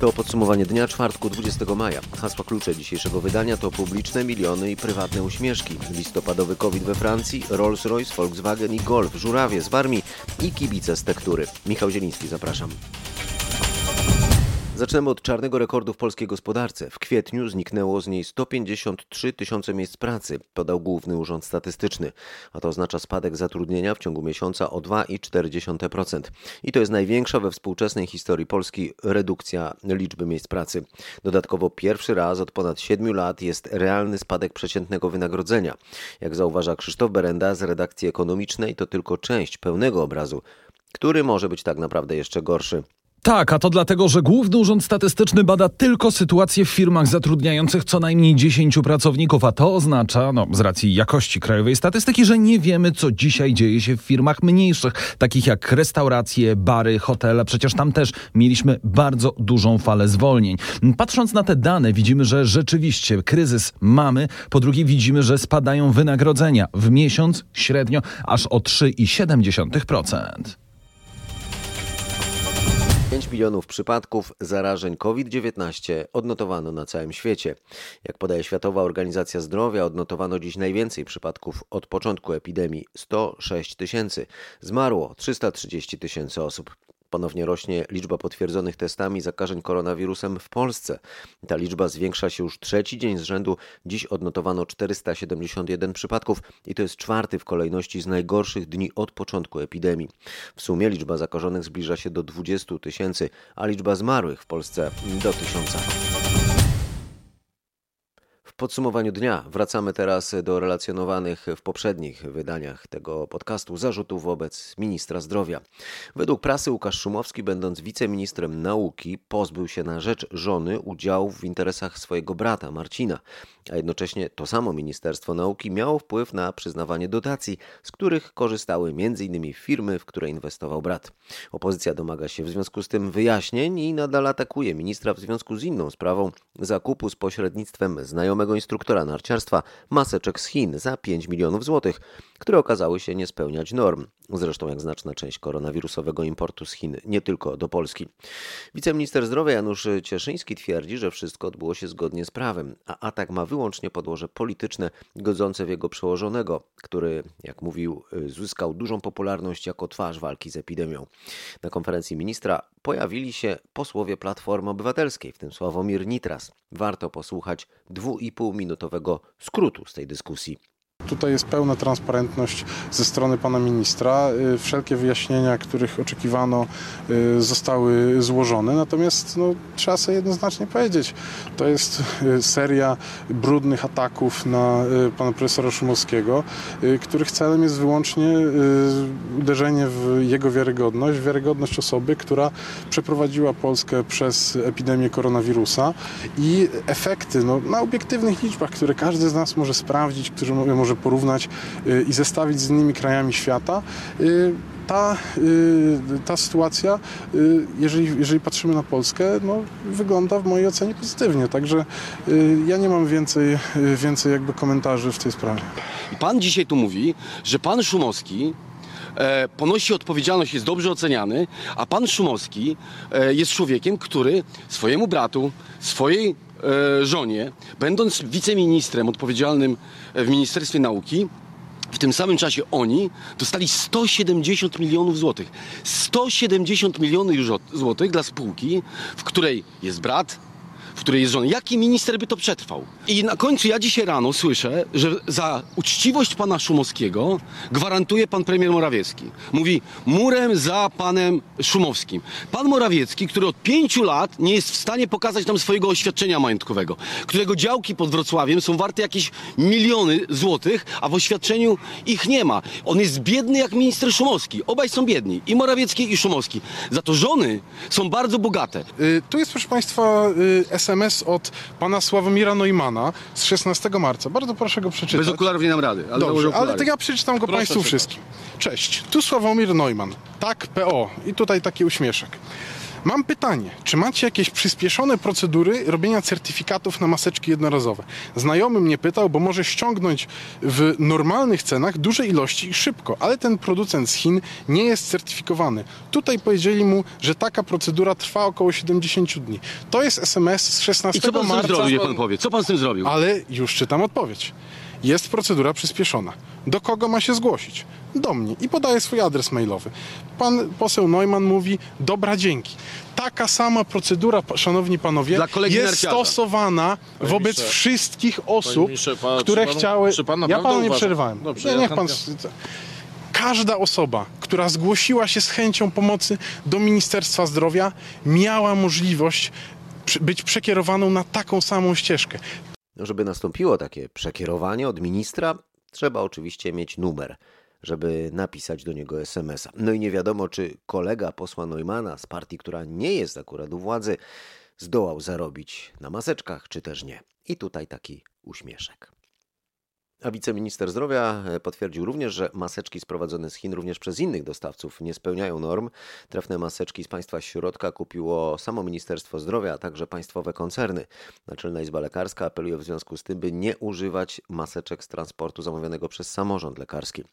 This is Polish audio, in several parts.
To podsumowanie dnia czwartku 20 maja. Hasła klucze dzisiejszego wydania to publiczne miliony i prywatne uśmieszki. Listopadowy COVID we Francji, Rolls-Royce, Volkswagen i Golf, żurawie z Warmii i kibice z tektury. Michał Zieliński, zapraszam. Zaczynamy od czarnego rekordu w polskiej gospodarce. W kwietniu zniknęło z niej 153 tysiące miejsc pracy, podał Główny Urząd Statystyczny. A to oznacza spadek zatrudnienia w ciągu miesiąca o 2,4%. I to jest największa we współczesnej historii Polski redukcja liczby miejsc pracy. Dodatkowo pierwszy raz od ponad 7 lat jest realny spadek przeciętnego wynagrodzenia. Jak zauważa Krzysztof Berenda z redakcji ekonomicznej, to tylko część pełnego obrazu, który może być tak naprawdę jeszcze gorszy. Tak, a to dlatego, że Główny Urząd Statystyczny bada tylko sytuację w firmach zatrudniających co najmniej 10 pracowników, a to oznacza, no, z racji jakości krajowej statystyki, że nie wiemy, co dzisiaj dzieje się w firmach mniejszych, takich jak restauracje, bary, hotele. Przecież tam też mieliśmy bardzo dużą falę zwolnień. Patrząc na te dane, widzimy, że rzeczywiście kryzys mamy. Po drugie, widzimy, że spadają wynagrodzenia w miesiąc średnio aż o 3,7%. 5 milionów przypadków zarażeń COVID-19 odnotowano na całym świecie. Jak podaje Światowa Organizacja Zdrowia, odnotowano dziś najwięcej przypadków od początku epidemii 106 tysięcy. Zmarło 330 tysięcy osób. Ponownie rośnie liczba potwierdzonych testami zakażeń koronawirusem w Polsce. Ta liczba zwiększa się już trzeci dzień z rzędu. Dziś odnotowano 471 przypadków i to jest czwarty w kolejności z najgorszych dni od początku epidemii. W sumie liczba zakażonych zbliża się do 20 tysięcy, a liczba zmarłych w Polsce do tysiąca. Podsumowaniu dnia wracamy teraz do relacjonowanych w poprzednich wydaniach tego podcastu zarzutów wobec ministra zdrowia. Według prasy Łukasz Szumowski, będąc wiceministrem nauki, pozbył się na rzecz żony udziału w interesach swojego brata Marcina, a jednocześnie to samo Ministerstwo Nauki miało wpływ na przyznawanie dotacji, z których korzystały m.in. firmy, w które inwestował brat. Opozycja domaga się w związku z tym wyjaśnień i nadal atakuje ministra w związku z inną sprawą zakupu z pośrednictwem znajomego instruktora narciarstwa maseczek z Chin za 5 milionów złotych, które okazały się nie spełniać norm. Zresztą jak znaczna część koronawirusowego importu z Chin, nie tylko do Polski. Wiceminister zdrowia Janusz Cieszyński twierdzi, że wszystko odbyło się zgodnie z prawem, a atak ma wyłącznie podłoże polityczne, godzące w jego przełożonego, który, jak mówił, zyskał dużą popularność jako twarz walki z epidemią. Na konferencji ministra pojawili się posłowie Platformy Obywatelskiej, w tym Sławomir Nitras. Warto posłuchać dwu i pół minutowego skrótu z tej dyskusji. Tutaj jest pełna transparentność ze strony pana ministra. Y, Wszelkie wyjaśnienia, których oczekiwano, y, zostały złożone. Natomiast no, trzeba sobie jednoznacznie powiedzieć, to jest y, seria brudnych ataków na pana profesora Szumowskiego, których celem jest wyłącznie uderzenie w jego wiarygodność, wiarygodność osoby, która przeprowadziła Polskę przez epidemię koronawirusa i efekty no, na obiektywnych liczbach, które każdy z nas może sprawdzić, które mo- porównać y, i zestawić z innymi krajami świata. y, Ta, y, ta sytuacja, jeżeli, jeżeli patrzymy na Polskę, no, wygląda w mojej ocenie pozytywnie. Także ja nie mam więcej, więcej jakby komentarzy w tej sprawie. Pan dzisiaj tu mówi, że pan Szumowski e, ponosi odpowiedzialność, jest dobrze oceniany, a pan Szumowski e, jest człowiekiem, który swojemu bratu, swojej żonie, będąc wiceministrem odpowiedzialnym w Ministerstwie Nauki, w tym samym czasie oni dostali 170 milionów złotych. 170 milionów zło- złotych dla spółki, w której jest brat, w której jest żona. Jaki minister by to przetrwał? I na końcu ja dzisiaj rano słyszę, że za uczciwość pana Szumowskiego gwarantuje pan premier Morawiecki. Mówi murem za panem Szumowskim. Pan Morawiecki, który od pięciu lat nie jest w stanie pokazać nam swojego oświadczenia majątkowego, którego działki pod Wrocławiem są warte jakieś miliony złotych, a w oświadczeniu ich nie ma. On jest biedny jak minister Szumowski. Obaj są biedni. I Morawiecki, i Szumowski. Za to żony są bardzo bogate. Y, Tu jest, proszę Państwa, y, SMS od pana Sławomira Neumana z 16 marca. Bardzo proszę go przeczytać. Bez okularów nie dam rady. Ale Dobrze, ale to ja przeczytam go Proszę Państwu czytać. wszystkim. Cześć, tu Sławomir Neumann. Tak, PO. I tutaj taki uśmieszek. Mam pytanie, czy macie jakieś przyspieszone procedury robienia certyfikatów na maseczki jednorazowe? Znajomy mnie pytał, bo może ściągnąć w normalnych cenach duże ilości i szybko, ale ten producent z Chin nie jest certyfikowany. Tutaj powiedzieli mu, że taka procedura trwa około 70 dni. To jest SMS z 16 I co pan z tym marca. zrobił, niech pan powie? Co pan z tym zrobił? Ale już czytam odpowiedź. Jest procedura przyspieszona. Do kogo ma się zgłosić? Do mnie. I podaje swój adres mailowy. Pan poseł Neumann mówi, dobra, dzięki. Taka sama procedura, szanowni panowie, jest narciarza. stosowana wobec ministrze, wszystkich osób, pan- które czy pan- chciały... pan ja panu nie uważa- przerywałem. Dobrze, nie, ja niech pan... chętnie- Każda osoba, która zgłosiła się z chęcią pomocy do Ministerstwa Zdrowia, miała możliwość być przekierowaną na taką samą ścieżkę. Żeby nastąpiło takie przekierowanie od ministra, trzeba oczywiście mieć numer, żeby napisać do niego SMS-a. No i nie wiadomo, czy kolega posła Neumana z partii, która nie jest akurat u władzy, zdołał zarobić na maseczkach, czy też nie. I tutaj taki uśmieszek. A wiceminister zdrowia e, potwierdził również, że maseczki sprowadzone z Chin również przez innych dostawców nie spełniają norm. Trefne maseczki z państwa środka kupiło samo Ministerstwo Zdrowia, a także państwowe koncerny. Naczelna Izba Lekarska apeluje w związku z tym, by nie używać maseczek z transportu zamówionego przez samorząd lekarski.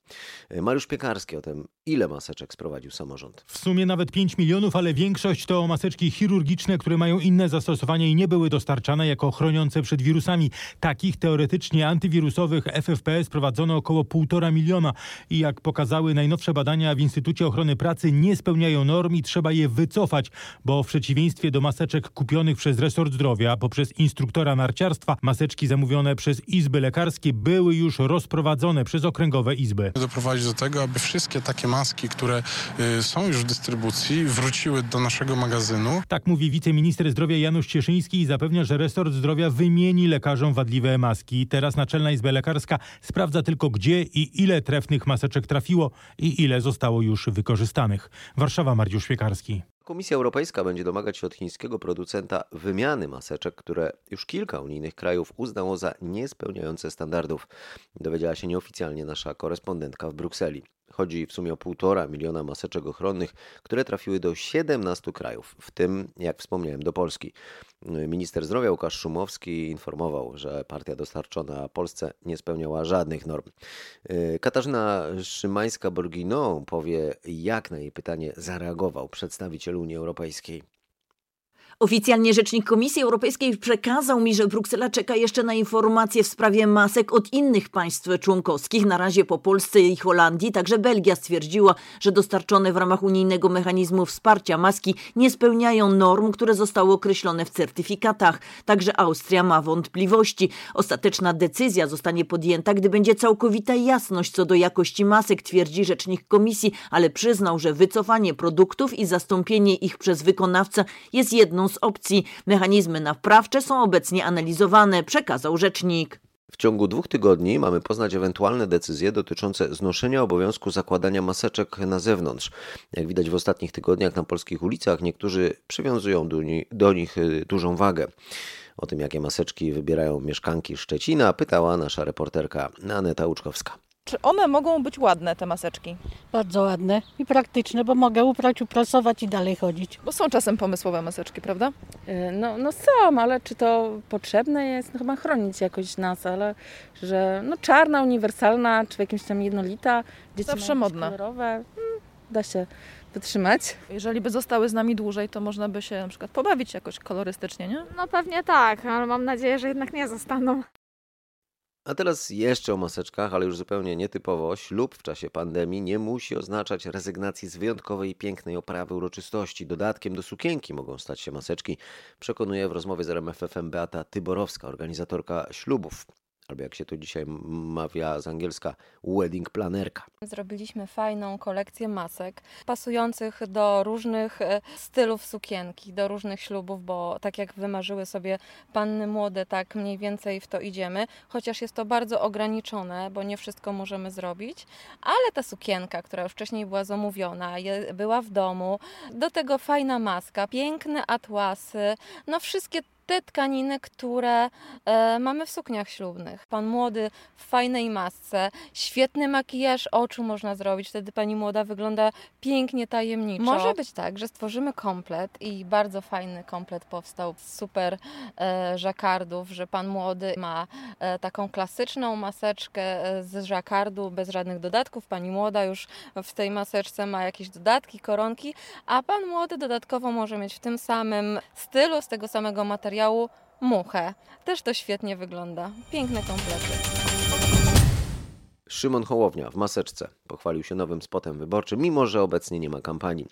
E, Mariusz Piekarski o tym, ile maseczek sprowadził samorząd. W sumie nawet 5 milionów, ale większość to maseczki chirurgiczne, które mają inne zastosowanie i nie były dostarczane jako chroniące przed wirusami. Takich teoretycznie antywirusowych FFP sprowadzono około 1,5 miliona i jak pokazały najnowsze badania w Instytucie Ochrony Pracy nie spełniają norm i trzeba je wycofać, bo w przeciwieństwie do maseczek kupionych przez resort zdrowia poprzez instruktora narciarstwa, maseczki zamówione przez izby lekarskie były już rozprowadzone przez okręgowe izby. doprowadzić do tego, aby wszystkie takie maski, które y, są już w dystrybucji, wróciły do naszego magazynu. Tak mówi wiceminister zdrowia Janusz Cieszyński i zapewnia, że resort zdrowia wymieni lekarzom wadliwe maski. Teraz Naczelna Izba Lekarska sprawdza tylko gdzie i ile trefnych maseczek trafiło i ile zostało już wykorzystanych. Warszawa, Mariusz Świekarski. Komisja Europejska będzie domagać się od chińskiego producenta wymiany maseczek, które już kilka unijnych krajów uznało za niespełniające standardów. Dowiedziała się nieoficjalnie nasza korespondentka w Brukseli. Chodzi w sumie o półtora miliona maseczek ochronnych, które trafiły do 17 krajów, w tym, jak wspomniałem, do Polski. Minister zdrowia Łukasz Szumowski informował, że partia dostarczona Polsce nie spełniała żadnych norm. Katarzyna Szymańska-Borginą powie, jak na jej pytanie zareagował przedstawiciel Unii Europejskiej. Oficjalnie rzecznik Komisji Europejskiej przekazał mi, że Bruksela czeka jeszcze na informacje w sprawie masek od innych państw członkowskich. Na razie po Polsce i Holandii. Także Belgia stwierdziła, że dostarczone w ramach unijnego mechanizmu wsparcia maski nie spełniają norm, które zostały określone w certyfikatach. Także Austria ma wątpliwości. Ostateczna decyzja zostanie podjęta, gdy będzie całkowita jasność co do jakości masek, twierdzi rzecznik Komisji, ale przyznał, że wycofanie produktów i zastąpienie ich przez wykonawcę jest jedną z opcji. Mechanizmy naprawcze są obecnie analizowane, przekazał rzecznik. W ciągu dwóch tygodni mamy poznać ewentualne decyzje dotyczące znoszenia obowiązku zakładania maseczek na zewnątrz. Jak widać w ostatnich tygodniach na polskich ulicach, niektórzy przywiązują do, ni- do nich y, dużą wagę. O tym, jakie maseczki wybierają mieszkanki Szczecina, pytała nasza reporterka Aneta Łuczkowska. Czy one mogą być ładne, te maseczki? Bardzo ładne i praktyczne, bo mogę uprać, uprasować i dalej chodzić. Bo są czasem pomysłowe maseczki, prawda? Y, No, no są, ale czy to potrzebne jest? No chyba chronić jakoś nas, ale że no czarna, uniwersalna, czy w jakimś tam jednolita, dzieci Zawsze modne. kolorowe, mm, da się wytrzymać. Jeżeli by zostały z nami dłużej, to można by się na przykład pobawić jakoś kolorystycznie, nie? No pewnie tak, ale mam nadzieję, że jednak nie zostaną. A teraz jeszcze o maseczkach, ale już zupełnie nietypowo. Ślub w czasie pandemii nie musi oznaczać rezygnacji z wyjątkowej i pięknej oprawy uroczystości. Dodatkiem do sukienki mogą stać się maseczki, przekonuje w rozmowie z RMFFM Beata Tyborowska, organizatorka ślubów. Albo jak się to dzisiaj mawia z angielska, wedding planerka. Zrobiliśmy fajną kolekcję masek pasujących do różnych e, stylów sukienki, do różnych ślubów, bo tak jak wymarzyły sobie panny młode, tak mniej więcej w to idziemy, chociaż jest to bardzo ograniczone, bo nie wszystko możemy zrobić, ale ta sukienka, która już wcześniej była zamówiona, była w domu, do tego fajna maska, piękne atłasy, no wszystkie te tkaniny, które e, mamy w sukniach ślubnych. Pan młody w fajnej masce, świetny makijaż oczu można zrobić, wtedy pani młoda wygląda pięknie, tajemniczo. Może być tak, że stworzymy komplet i bardzo fajny komplet powstał z super e, żakardów, że pan młody ma e, taką klasyczną maseczkę e, z żakardu bez żadnych dodatków, pani młoda już w tej maseczce ma jakieś dodatki, koronki, a pan młody dodatkowo może mieć w tym samym stylu, z tego samego materiału muchę. Też to świetnie wygląda. Piękne komplety. Szymon Hołownia w maseczce pochwalił się nowym spotem wyborczym, mimo że obecnie nie ma kampanii.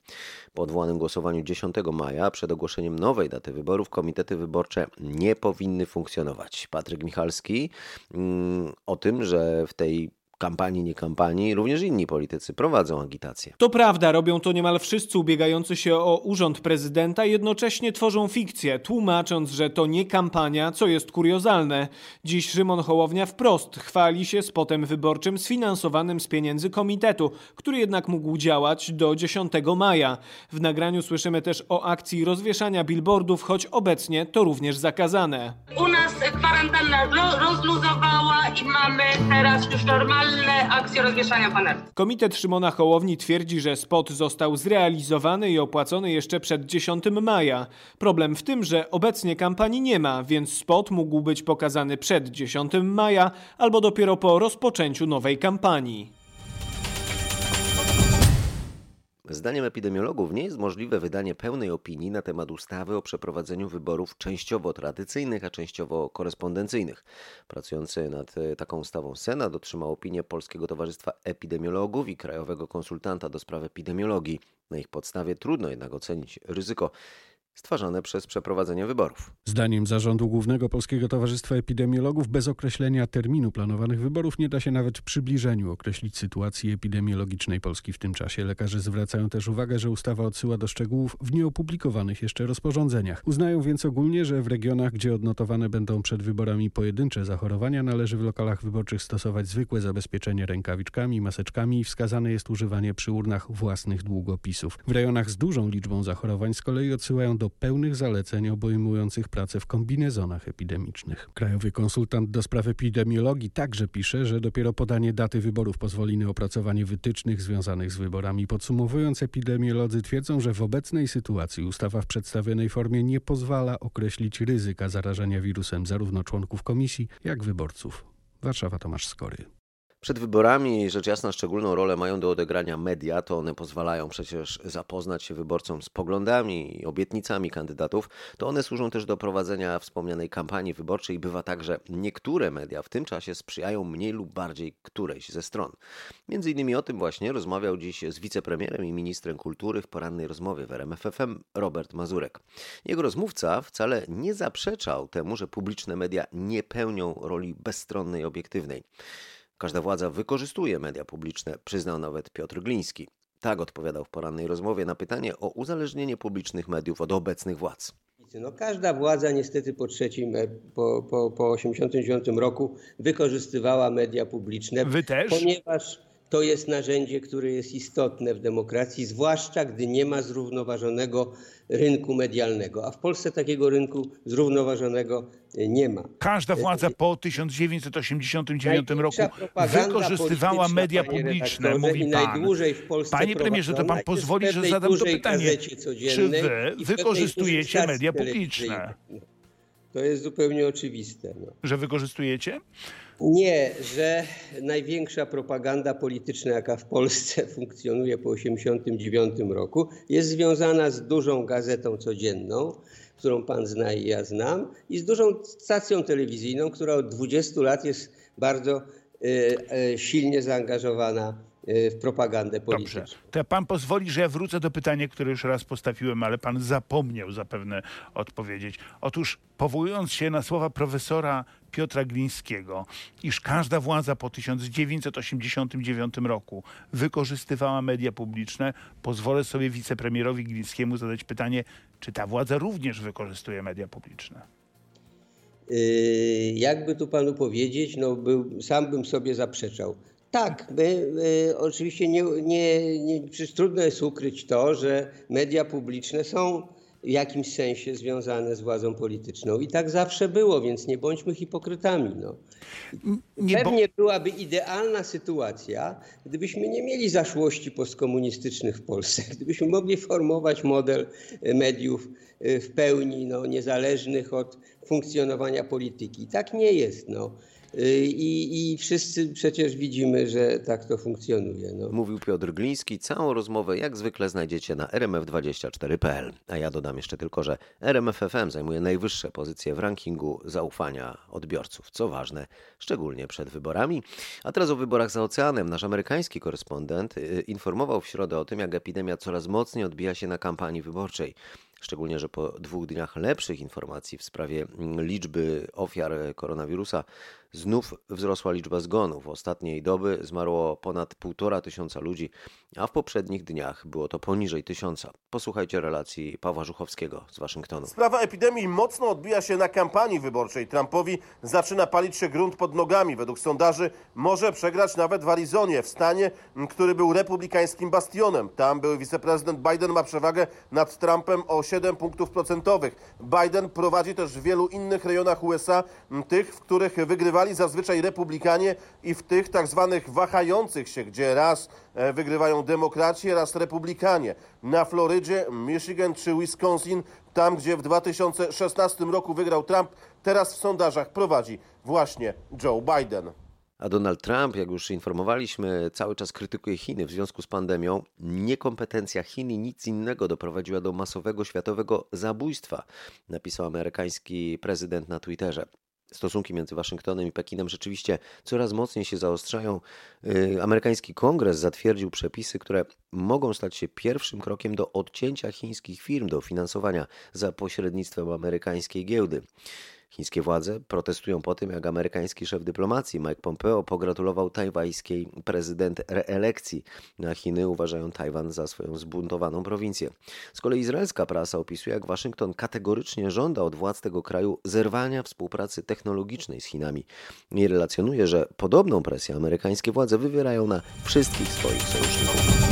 Po odwołanym głosowaniu 10 maja przed ogłoszeniem nowej daty wyborów komitety wyborcze nie powinny funkcjonować. Patryk Michalski mm, o tym, że w tej kampanii, nie kampanii, również inni politycy prowadzą agitację. To prawda, robią to niemal wszyscy ubiegający się o urząd prezydenta, jednocześnie tworzą fikcję, tłumacząc, że to nie kampania, co jest kuriozalne. Dziś Szymon Hołownia wprost chwali się spotem wyborczym sfinansowanym z pieniędzy komitetu, który jednak mógł działać do 10 maja. W nagraniu słyszymy też o akcji rozwieszania billboardów, choć obecnie to również zakazane. U nas kwarantanna rozluzowała i mamy teraz już normalne akcje rozwieszania paneli. Komitet Szymona Hołowni twierdzi, że spot został zrealizowany i opłacony jeszcze przed 10 maja. Problem w tym, że obecnie kampanii nie ma, więc spot mógł być pokazany przed 10 maja albo dopiero po rozpoczęciu nowej kampanii. Zdaniem epidemiologów nie jest możliwe wydanie pełnej opinii na temat ustawy o przeprowadzeniu wyborów częściowo tradycyjnych, a częściowo korespondencyjnych. Pracujący nad e, taką ustawą Senat otrzymał opinię Polskiego Towarzystwa Epidemiologów i Krajowego Konsultanta do spraw epidemiologii. Na ich podstawie trudno jednak ocenić ryzyko stwarzane przez przeprowadzenie wyborów. Zdaniem Zarządu Głównego Polskiego Towarzystwa Epidemiologów bez określenia terminu planowanych wyborów nie da się nawet w przybliżeniu określić sytuacji epidemiologicznej Polski w tym czasie. Lekarze zwracają też uwagę, że ustawa odsyła do szczegółów w nieopublikowanych jeszcze rozporządzeniach. Uznają więc ogólnie, że w regionach, gdzie odnotowane będą przed wyborami pojedyncze zachorowania, należy w lokalach wyborczych stosować zwykłe zabezpieczenie rękawiczkami, maseczkami i wskazane jest używanie przy urnach własnych długopisów. W rejonach z dużą liczbą zachorowań z kolei odsyłają do pełnych zaleceń obejmujących pracę w kombinezonach epidemicznych. Krajowy konsultant do spraw epidemiologii także pisze, że dopiero podanie daty wyborów pozwoli na opracowanie wytycznych związanych z wyborami. Podsumowując, epidemiolodzy twierdzą, że w obecnej sytuacji ustawa w przedstawionej formie nie pozwala określić ryzyka zarażenia wirusem zarówno członków komisji, jak wyborców. Warszawa Tomasz Skory. Przed wyborami, rzecz jasna, szczególną rolę mają do odegrania media. To one pozwalają przecież zapoznać się wyborcom z poglądami i obietnicami kandydatów. To one służą też do prowadzenia wspomnianej kampanii wyborczej. Bywa tak, że niektóre media w tym czasie sprzyjają mniej lub bardziej którejś ze stron. Między innymi o tym właśnie rozmawiał dziś z wicepremierem i ministrem kultury w porannej rozmowie w RMFFM Robert Mazurek. Jego rozmówca wcale nie zaprzeczał temu, że publiczne media nie pełnią roli bezstronnej, obiektywnej. Każda władza wykorzystuje media publiczne, przyznał nawet Piotr Gliński. Tak odpowiadał w porannej rozmowie na pytanie o uzależnienie publicznych mediów od obecnych władz. No, każda władza niestety po trzecim, e, po, po, po 89 roku wykorzystywała media publiczne. Wy też? Ponieważ to jest narzędzie, które jest istotne w demokracji, zwłaszcza gdy nie ma zrównoważonego rynku medialnego. A w Polsce takiego rynku zrównoważonego nie ma. Każda władza po 1989 roku wykorzystywała media publiczne, mówi pan. Panie premierze, to pan pozwoli, że zadam to pytanie. Czy wy wykorzystujecie media publiczne? To jest zupełnie oczywiste. No. Że wykorzystujecie? Nie, że największa propaganda polityczna, jaka w Polsce funkcjonuje po 1989 roku, jest związana z dużą gazetą codzienną, którą pan zna i ja znam, i z dużą stacją telewizyjną, która od 20 lat jest bardzo y, y, silnie zaangażowana w propagandę polityczną. Dobrze. To pan pozwoli, że ja wrócę do pytania, które już raz postawiłem, ale pan zapomniał zapewne odpowiedzieć. Otóż powołując się na słowa profesora Piotra Glińskiego, iż każda władza po 1989 roku wykorzystywała media publiczne, pozwolę sobie wicepremierowi Glińskiemu zadać pytanie, czy ta władza również wykorzystuje media publiczne? Yy, jakby tu panu powiedzieć, no był, sam bym sobie zaprzeczał. Tak, my, oczywiście nie, nie, nie, przecież trudno jest ukryć to, że media publiczne są w jakimś sensie związane z władzą polityczną. I tak zawsze było, więc nie bądźmy hipokrytami. No. Pewnie byłaby idealna sytuacja, gdybyśmy nie mieli zaszłości postkomunistycznych w Polsce, gdybyśmy mogli formować model mediów w pełni no, niezależnych od funkcjonowania polityki. Tak nie jest. No. I, I, wszyscy przecież widzimy, że tak to funkcjonuje. No. Mówił Piotr Gliński. Całą rozmowę jak zwykle znajdziecie na rmf24.pl. A ja dodam jeszcze tylko, że RMFFM zajmuje najwyższe pozycje w rankingu zaufania odbiorców. Co ważne, szczególnie przed wyborami. A teraz o wyborach za oceanem. Nasz amerykański korespondent y, informował w środę o tym, jak epidemia coraz mocniej odbija się na kampanii wyborczej. Szczególnie, że po dwóch dniach lepszych informacji w sprawie mm, liczby ofiar koronawirusa znów wzrosła liczba zgonów. Ostatniej doby zmarło ponad półtora tysiąca ludzi, a w poprzednich dniach było to poniżej tysiąca. Posłuchajcie relacji Pawła Żuchowskiego z Waszyngtonu. Sprawa epidemii mocno odbija się na kampanii wyborczej. Trumpowi zaczyna palić się grunt pod nogami. Według sondaży może przegrać nawet w Arizonie, w stanie, który był republikańskim bastionem. Tam były wiceprezydent Biden ma przewagę nad Trumpem o 7 punktów procentowych. Biden prowadzi też w wielu innych rejonach USA, tych, w których wygrywali zazwyczaj republikanie i w tych tak zwanych wahających się, gdzie raz e, wygrywają demokraci, raz republikanie. Na Florydzie, Michigan czy Wisconsin, tam gdzie w 2016 roku wygrał Trump, teraz w sondażach prowadzi właśnie Joe Biden. A Donald Trump, jak już informowaliśmy, cały czas krytykuje Chiny w związku z pandemią. Niekompetencja Chin i nic innego doprowadziła do masowego światowego zabójstwa, napisał amerykański prezydent na Twitterze. Stosunki między Waszyngtonem i Pekinem rzeczywiście coraz mocniej się zaostrzają. Y, amerykański kongres zatwierdził przepisy, które mogą stać się pierwszym krokiem do odcięcia chińskich firm do finansowania za pośrednictwem amerykańskiej giełdy. Chińskie władze protestują po tym, jak amerykański szef dyplomacji Mike Pompeo pogratulował tajwańskiej prezydent reelekcji. Na Chiny uważają Tajwan za swoją zbuntowaną prowincję. Z kolei izraelska prasa opisuje, jak Waszyngton kategorycznie żąda od władz tego kraju zerwania współpracy technologicznej z Chinami. I relacjonuje, że podobną presję amerykańskie władze wywierają na wszystkich swoich sojuszników.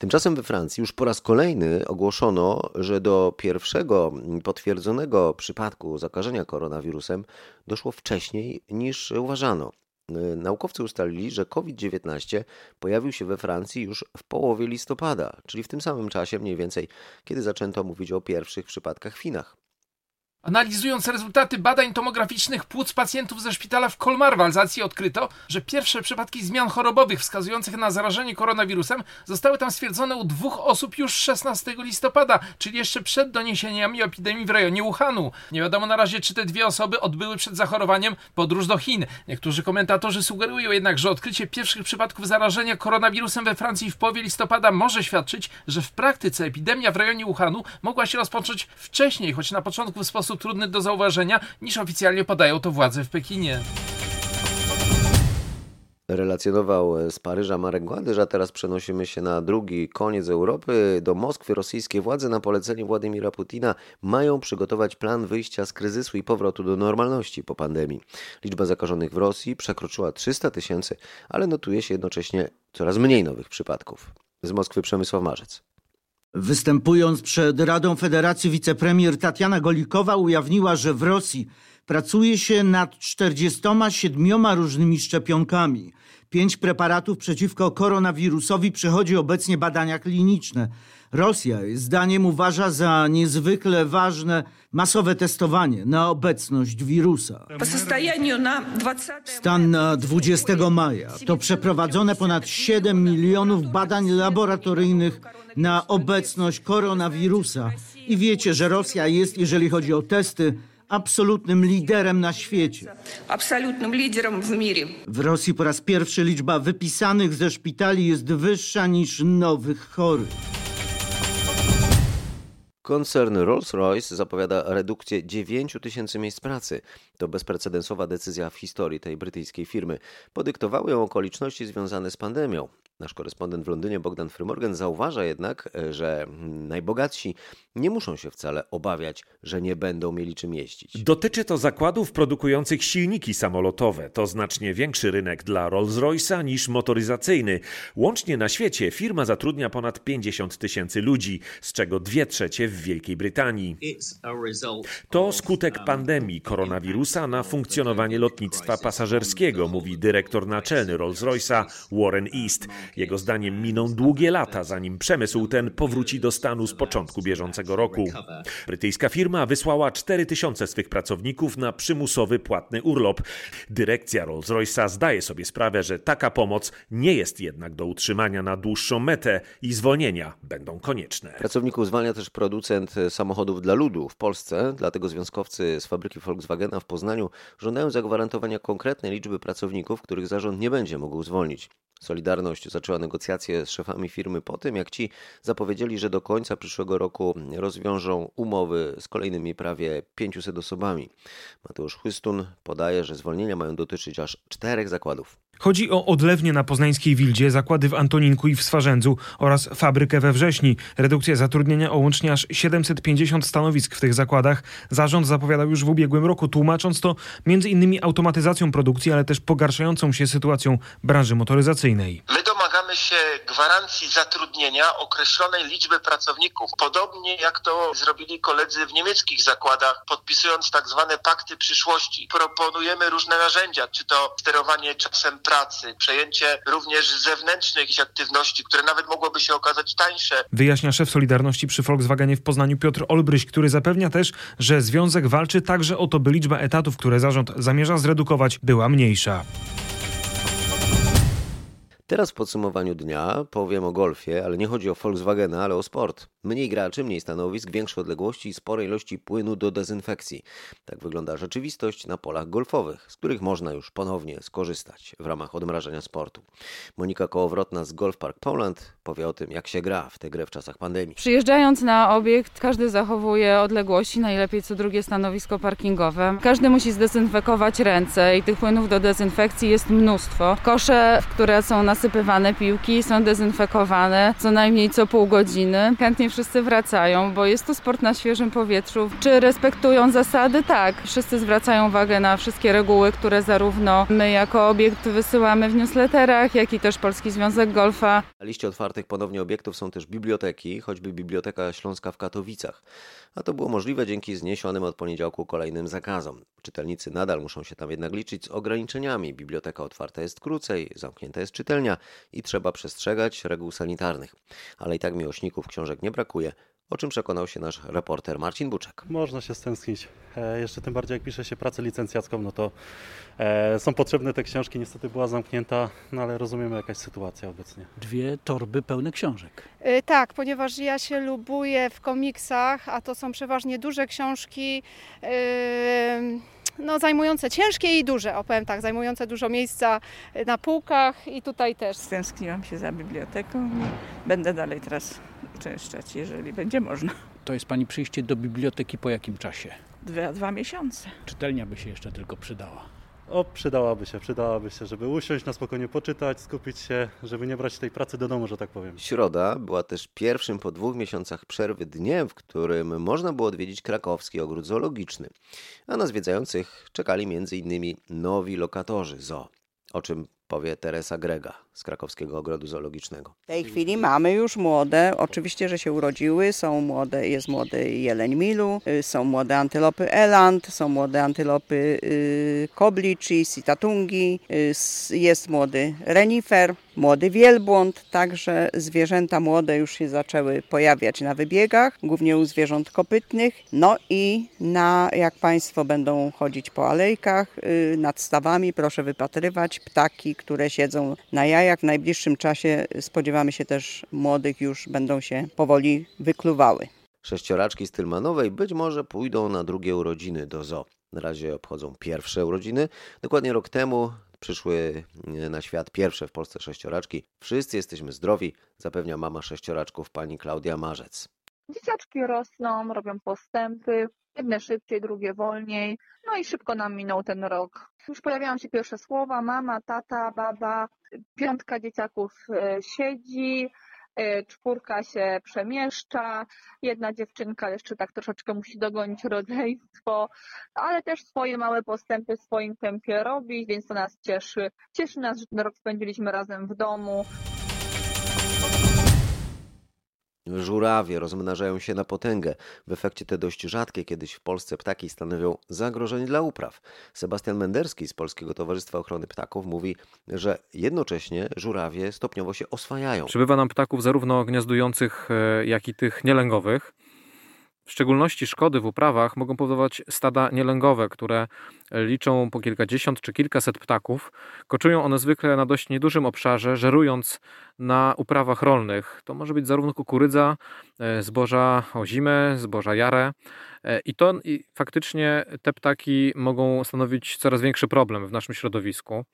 Tymczasem we Francji już po raz kolejny ogłoszono, że do pierwszego potwierdzonego przypadku zakażenia koronawirusem doszło wcześniej niż uważano. Naukowcy ustalili, że COVID-19 pojawił się we Francji już w połowie listopada, czyli w tym samym czasie mniej więcej, kiedy zaczęto mówić o pierwszych przypadkach w Chinach. Analizując rezultaty badań tomograficznych płuc pacjentów ze szpitala w Kolmar w Alzacji odkryto, że pierwsze przypadki zmian chorobowych wskazujących na zarażenie koronawirusem zostały tam stwierdzone u dwóch osób już 16 listopada, czyli jeszcze przed doniesieniami epidemii w rejonie Wuhanu. Nie wiadomo na razie, czy te dwie osoby odbyły przed zachorowaniem podróż do Chin. Niektórzy komentatorzy sugerują jednak, że odkrycie pierwszych przypadków zarażenia koronawirusem we Francji w połowie listopada może świadczyć, że w praktyce epidemia w rejonie Wuhanu mogła się rozpocząć wcześniej, choć na początku w sposób sposób trudny do zauważenia, niż oficjalnie podają to władze w Pekinie. Relacjonował z Paryża Marek Gładyż, a teraz przenosimy się na drugi koniec Europy. Do Moskwy rosyjskie władze na polecenie Władimira Putina mają przygotować plan wyjścia z kryzysu i powrotu do normalności po pandemii. Liczba zakażonych w Rosji przekroczyła 300 tysięcy, ale notuje się jednocześnie coraz mniej nowych przypadków. Z Moskwy Przemysław Marzec. Występując przed Radą Federacji wicepremier Tatiana Golikowa ujawniła, że w Rosji pracuje się nad 47 różnymi szczepionkami. Pięć preparatów przeciwko koronawirusowi przechodzi obecnie badania kliniczne. Rosja, zdaniem, uważa za niezwykle ważne masowe testowanie na obecność wirusa. Stan na 20 maja to przeprowadzone ponad 7 milionów badań laboratoryjnych na obecność koronawirusa. I wiecie, że Rosja jest, jeżeli chodzi o testy, absolutnym liderem na świecie. Absolutnym liderem w mierze. W Rosji po raz pierwszy liczba wypisanych ze szpitali jest wyższa niż nowych chorych. Koncern Rolls-Royce zapowiada redukcję 9 tysięcy miejsc pracy. To bezprecedensowa decyzja w historii tej brytyjskiej firmy. Podyktowały ją okoliczności związane z pandemią. Nasz korespondent w Londynie Bogdan Frymorgan zauważa jednak, że najbogatsi nie muszą się wcale obawiać, że nie będą mieli czym jeździć. Dotyczy to zakładów produkujących silniki samolotowe. To znacznie większy rynek dla Rolls-Royce'a niż motoryzacyjny. Łącznie na świecie firma zatrudnia ponad 50 tysięcy ludzi, z czego dwie trzecie w Wielkiej Brytanii. To skutek pandemii koronawirusa na funkcjonowanie lotnictwa pasażerskiego, mówi dyrektor naczelny Rolls-Royce'a Warren East. Jego zdaniem miną długie lata, zanim przemysł ten powróci do stanu z początku bieżącego roku. Brytyjska firma wysłała 4 tysiące swych pracowników na przymusowy płatny urlop. Dyrekcja Rolls-Royce'a zdaje sobie sprawę, że taka pomoc nie jest jednak do utrzymania na dłuższą metę i zwolnienia będą konieczne. Pracowników zwalnia też producent samochodów dla ludu w Polsce, dlatego związkowcy z fabryki Volkswagena w Poznaniu żądają zagwarantowania konkretnej liczby pracowników, których zarząd nie będzie mógł zwolnić. Solidarność zaczęła negocjacje z szefami firmy po tym, jak ci zapowiedzieli, że do końca przyszłego roku rozwiążą umowy z kolejnymi prawie 500 osobami. Mateusz Chłystun podaje, że zwolnienia mają dotyczyć aż czterech zakładów. Chodzi o odlewnie na poznańskiej Wildzie, zakłady w Antoninku i w Swarzędzu oraz fabrykę we Wrześni. Redukcja zatrudnienia o łącznie aż 750 stanowisk w tych zakładach. Zarząd zapowiadał już w ubiegłym roku, tłumacząc to m.in. automatyzacją produkcji, ale też pogarszającą się sytuacją branży motoryzacyjnej. My domagamy się gwarancji zatrudnienia określonej liczby pracowników. Podobnie jak to zrobili koledzy w niemieckich zakładach, podpisując tak zwane pakty przyszłości. Proponujemy różne narzędzia, czy to sterowanie czasem pracy, przejęcie również zewnętrznych jakichś aktywności, które nawet mogłoby się okazać tańsze. Wyjaśnia szef Solidarności przy Volkswagenie w Poznaniu Piotr Olbryś, który zapewnia też, że związek walczy także o to, by liczba etatów, które zarząd zamierza zredukować, była mniejsza. Teraz w podsumowaniu dnia powiem o golfie, ale nie chodzi o Volkswagena, ale o sport. Mniej graczy, mniej stanowisk, większe odległości i spore ilości płynu do dezynfekcji. Tak wygląda rzeczywistość na polach golfowych, z których można już ponownie skorzystać w ramach odmrażania sportu. Monika Kołowrotna z Golf Park Poland powie o tym, jak się gra w tę grę w czasach pandemii. Przyjeżdżając na obiekt, każdy zachowuje odległości, najlepiej co drugie stanowisko parkingowe. Każdy musi zdezynfekować ręce i tych płynów do dezynfekcji jest mnóstwo. Kosze, w które są nasypywane piłki, są dezynfekowane co najmniej co pół godziny. Chętnie wszyscy wracają, bo jest to sport na świeżym powietrzu. Czy respektują zasady? Tak. Wszyscy zwracają uwagę na wszystkie reguły, które zarówno my jako obiekt wysyłamy w newsletterach, jak i też Polski Związek Golfa. Na liście otwartych ponownie obiektów są też biblioteki, choćby Biblioteka Śląska w Katowicach. A to było możliwe dzięki zniesionym od poniedziałku kolejnym zakazom. Czytelnicy nadal muszą się tam jednak liczyć z ograniczeniami. Biblioteka otwarta jest krócej, zamknięta jest czytelnia i trzeba przestrzegać reguł sanitarnych. Ale i tak miłośników książek nie brakuje, o czym przekonał się nasz reporter Marcin Buczek. Można się stęsknić. E, jeszcze tym bardziej jak pisze się pracę licencjacką, no to e, są potrzebne te książki. Niestety była zamknięta, no ale rozumiemy jakaś sytuacja obecnie. Dwie torby pełne książek. Y, tak, ponieważ ja się lubuję w komiksach, a to są przeważnie duże książki. Yy no, zajmujące ciężkie i duże, opowiem tak, zajmujące dużo miejsca na półkach i tutaj też. Stęskniłam się za biblioteką i będę dalej teraz uczęszczać, jeżeli będzie można. To jest Pani przyjście do biblioteki po jakim czasie? Dwa, dwa miesiące. Czytelnia by się jeszcze tylko przydała. O, przydałaby się, przydałaby się, żeby usiąść, na spokojnie poczytać, skupić się, żeby nie brać tej pracy do domu, że tak powiem. Środa była też pierwszym po dwóch miesiącach przerwy dniem, w którym można było odwiedzić krakowski ogród zoologiczny. A na zwiedzających czekali m.in. nowi lokatorzy zoo, o czym powie Teresa Grega z Krakowskiego Ogrodu Zoologicznego. W tej chwili mamy już młode, oczywiście, że się urodziły, są młode, jest młody jeleń milu, y, są młode antylopy eland, są młode antylopy y, koblici, sitatungi, y, jest młody renifer, młody wielbłąd, także zwierzęta młode już się zaczęły pojawiać na wybiegach, głównie u zwierząt kopytnych, no i na, jak Państwo będą chodzić po alejkach, nad stawami, proszę wypatrywać ptaki, które siedzą na jajach. W najbliższym czasie spodziewamy się też młodych już będą się powoli wykluwały. Sześcioraczki z Tylmanowej być może pójdą na drugie urodziny do zoo. Na razie obchodzą pierwsze urodziny. Dokładnie rok temu przyszły na świat pierwsze w Polsce sześcioraczki. Wszyscy jesteśmy zdrowi, zapewnia mama sześcioraczków pani Klaudia Marzec. Dzieciaczki rosną, robią postępy, jedne szybciej, drugie wolniej. No i szybko nam minął ten rok. Już pojawiają się pierwsze słowa, mama, tata, baba, piątka dzieciaków e, siedzi, e, czwórka się przemieszcza, jedna dziewczynka jeszcze tak troszeczkę musi dogonić rodzeństwo, ale też swoje małe postępy w swoim tempie robi, więc to nas cieszy. Cieszy nas, że ten rok spędziliśmy razem w domu. Żurawie rozmnażają się na potęgę. W efekcie te dość rzadkie kiedyś w Polsce ptaki stanowią zagrożenie dla upraw. Sebastian Menderski z Polskiego Towarzystwa Ochrony Ptaków mówi, że jednocześnie żurawie stopniowo się oswajają. Przybywa nam ptaków zarówno gniazdujących, e, jak i tych nielęgowych. W szczególności szkody w uprawach mogą powodować stada nielęgowe, które liczą po kilkadziesiąt czy kilkaset ptaków. Koczują one zwykle na dość niedużym obszarze, żerując na uprawach rolnych. To może być zarówno kukurydza, e, zboża ozime, zboża jare. I to i faktycznie te ptaki mogą stanowić coraz większy problem w naszym środowisku.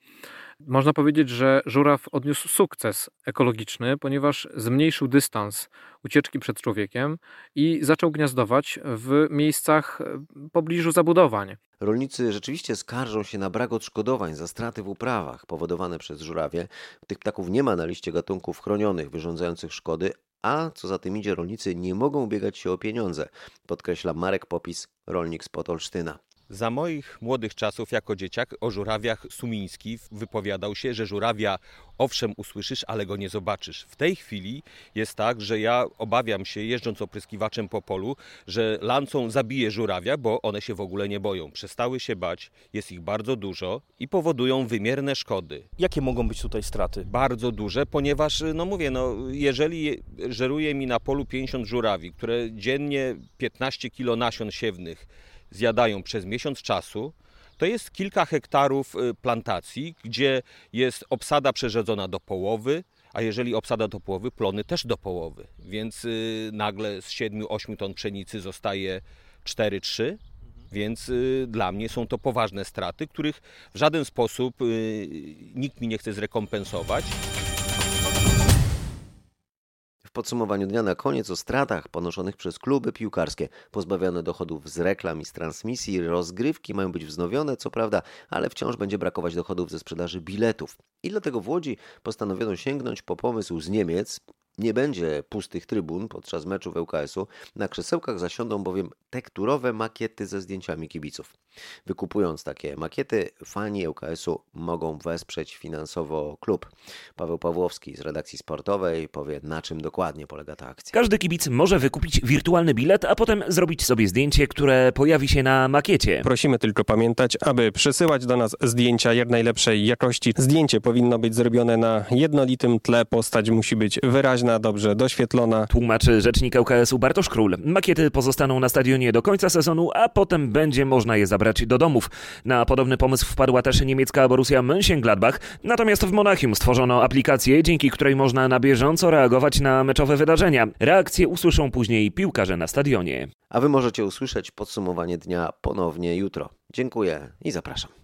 Można powiedzieć, że żuraw odniósł sukces ekologiczny, ponieważ zmniejszył dystans ucieczki przed człowiekiem i zaczął gniazdować w miejscach w pobliżu zabudowań. Rolnicy rzeczywiście skarżą się na brak odszkodowań za straty w uprawach powodowane przez żurawie. Tych ptaków nie ma na liście gatunków chronionych wyrządzających szkody, a co za tym idzie, rolnicy nie mogą ubiegać się o pieniądze, podkreśla Marek Popis, rolnik z Podolsztyna. Za moich młodych czasów jako dzieciak o żurawiach Sumiński wypowiadał się, że żurawia owszem usłyszysz, ale go nie zobaczysz. W tej chwili jest tak, że ja obawiam się jeżdżąc opryskiwaczem po polu, że lancą zabije żurawia, bo one się w ogóle nie boją. Przestały się bać, jest ich bardzo dużo i powodują wymierne szkody. Jakie mogą być tutaj straty? Bardzo duże, ponieważ no mówię, no jeżeli żeruje mi na polu 50 żurawi, które dziennie 15 kilo nasion siewnych zjadają przez miesiąc czasu, to jest kilka hektarów y, plantacji, gdzie jest obsada przerzedzona do połowy, a jeżeli obsada do połowy, plony też do połowy. Więc y, nagle z 7-8 ton pszenicy zostaje 4-3. Więc y, dla mnie są to poważne straty, których w żaden sposób nikt mi nie chce zrekompensować. Podsumowaniu dnia na koniec o stratach ponoszonych przez kluby piłkarskie. Pozbawione dochodów z reklam i z transmisji, rozgrywki mają być wznowione, co prawda, ale wciąż będzie brakować dochodów ze sprzedaży biletów. I dlatego w Łodzi postanowiono sięgnąć po pomysł z Niemiec, nie będzie pustych trybun podczas meczów ŁKS-u, na krzesełkach zasiądą bowiem tekturowe makiety ze zdjęciami kibiców. Wykupując takie makiety, fani ŁKS-u mogą wesprzeć finansowo klub. Paweł Pawłowski z redakcji sportowej powie, na czym dokładnie polega ta akcja. Każdy kibic może wykupić wirtualny bilet, a potem zrobić sobie zdjęcie, które pojawi się na makiecie. Prosimy tylko pamiętać, aby przesyłać do nas zdjęcia jak najlepszej jakości. Zdjęcie powinno być zrobione na jednolitym tle, postać musi być wyraźna, dobrze doświetlona. Tłumaczy rzecznik ŁKS-u Bartosz Król. Makiety pozostaną na stadionie do końca sezonu, a potem będzie można je zabrać do domów. Na podobny pomysł wpadła też niemiecka Borussia Mönchengladbach, natomiast w Monachium stworzono aplikację, dzięki której można na bieżąco reagować na meczowe wydarzenia. Reakcje usłyszą później piłkarze na stadionie. A wy możecie usłyszeć podsumowanie dnia ponownie jutro. Dziękuję i zapraszam.